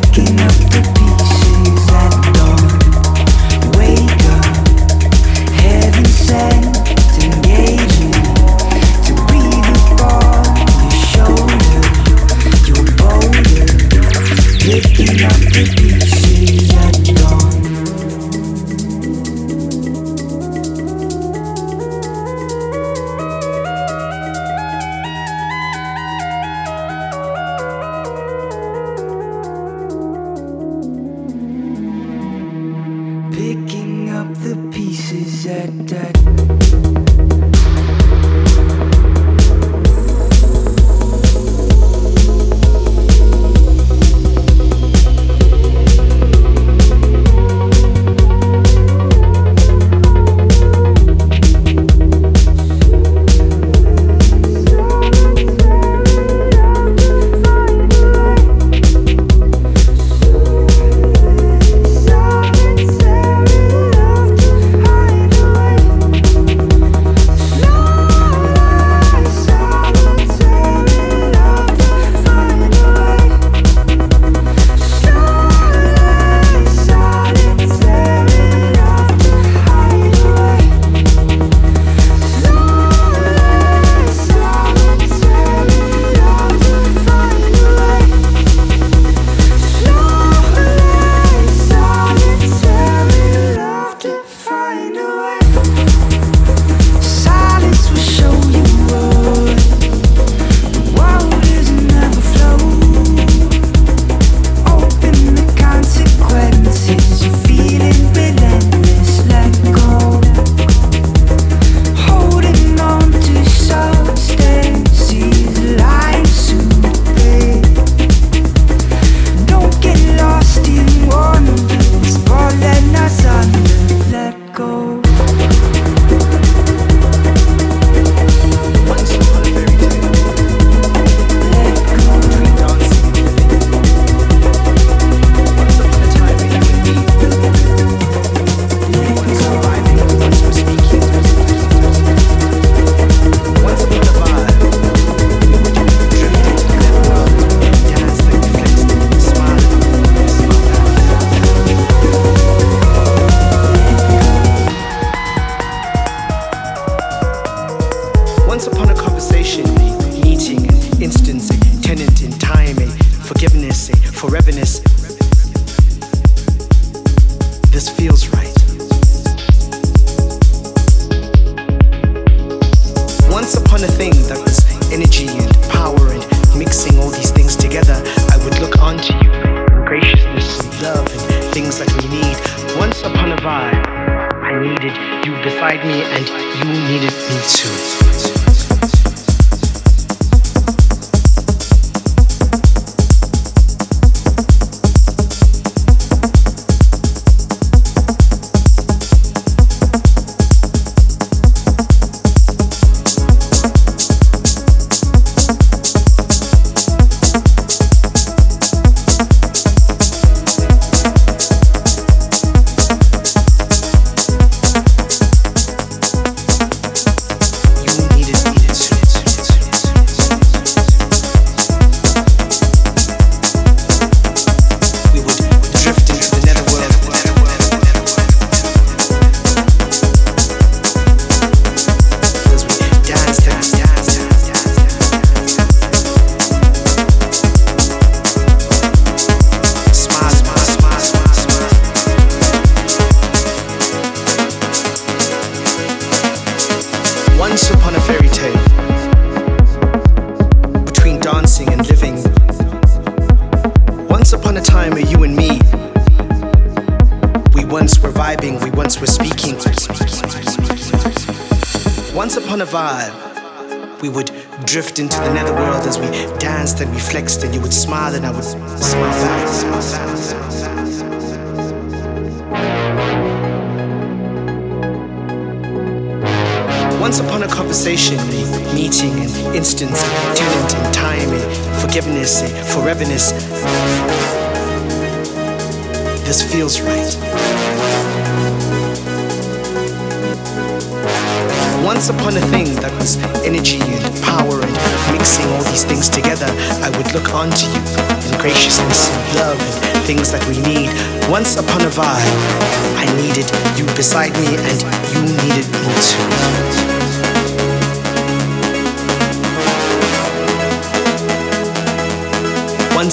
picking up. the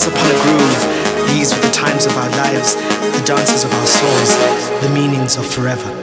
upon a groove. These were the times of our lives, the dances of our souls, the meanings of forever.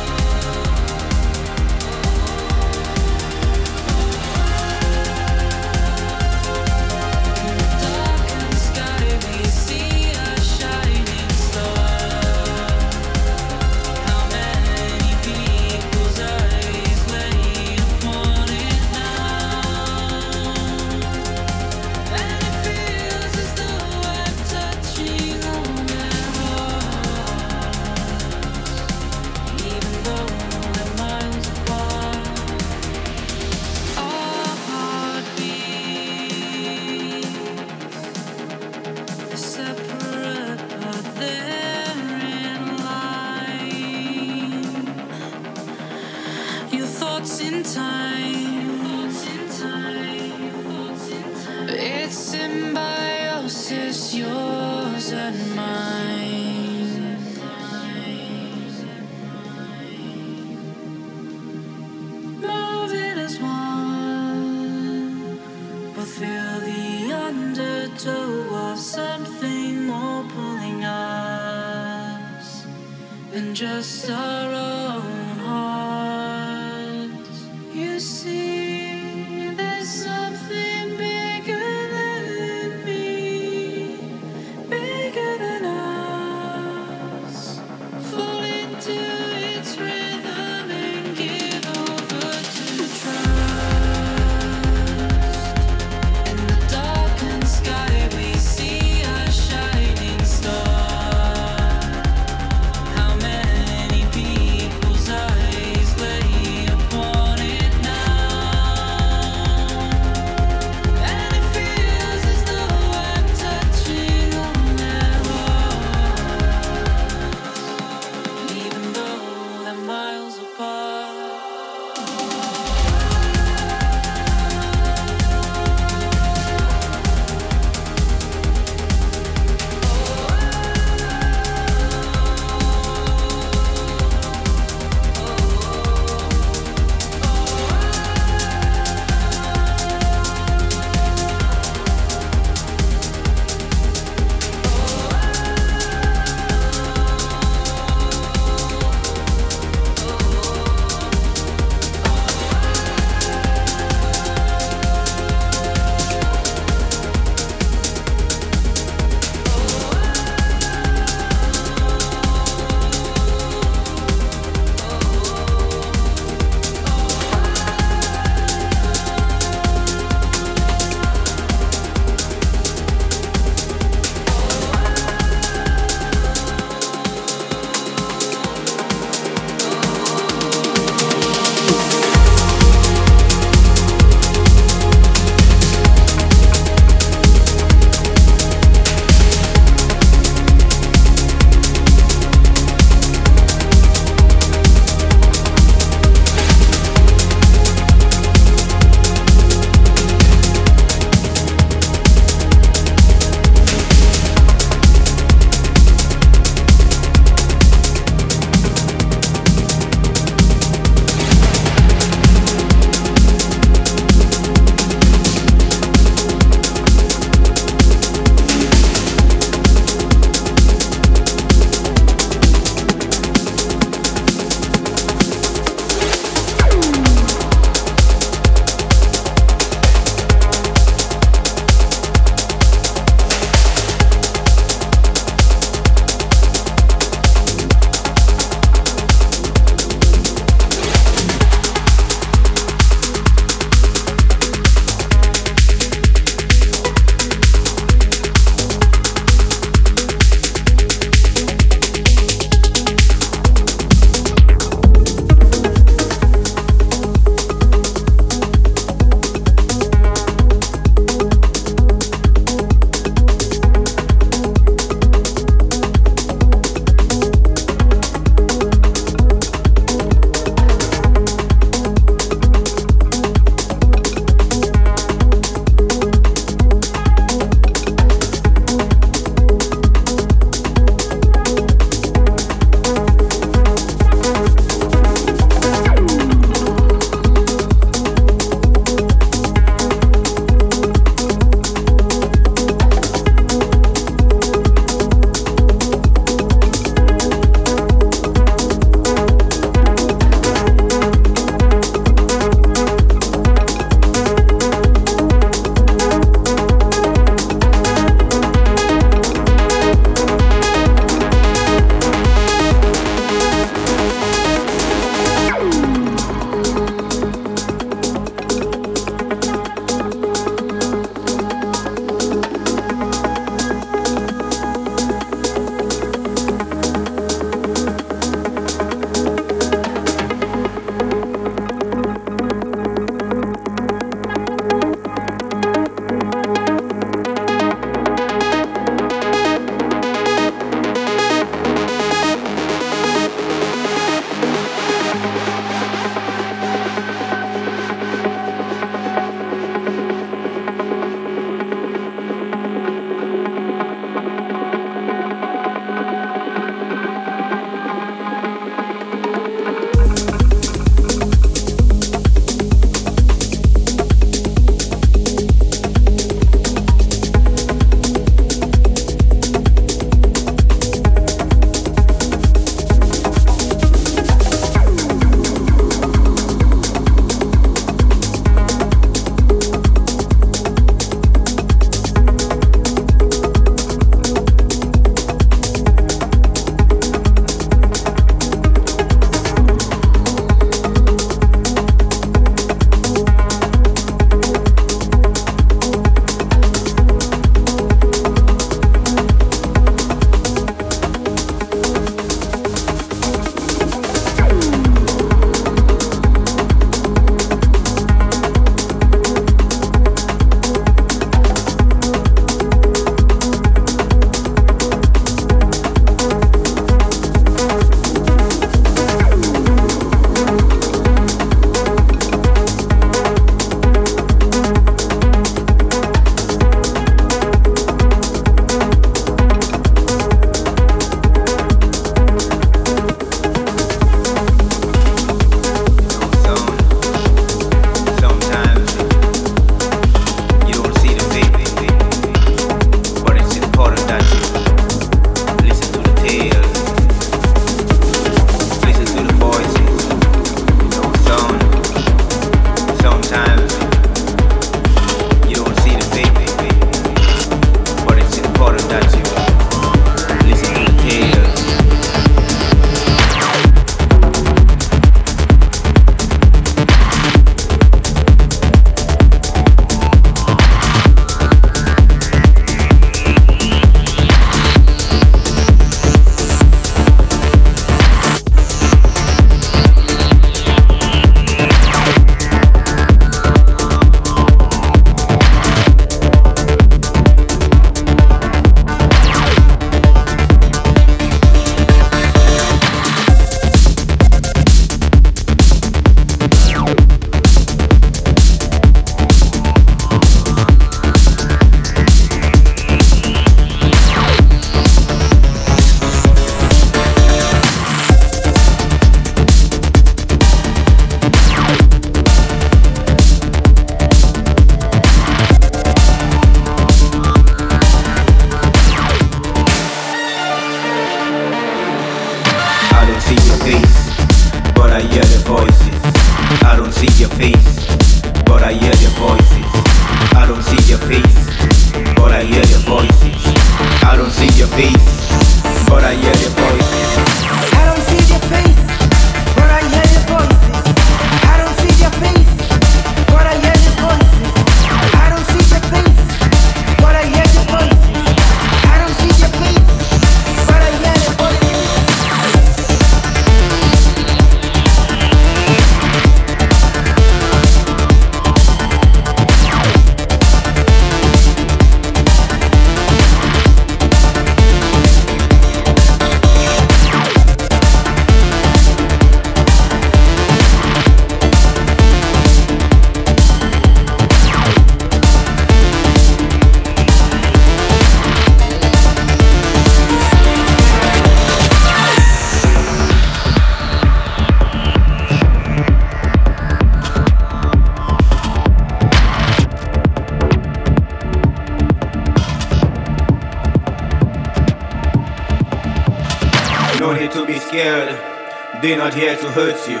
Not here to hurt you.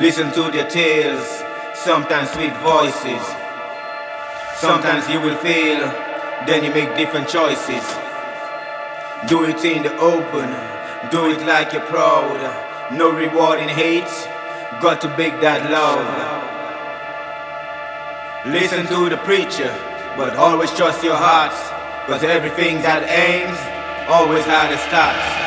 Listen to their tales, sometimes sweet voices. Sometimes you will fail, then you make different choices. Do it in the open, do it like you're proud. No reward in hate, got to beg that love. Listen to the preacher, but always trust your heart. Cause everything that aims always had a start.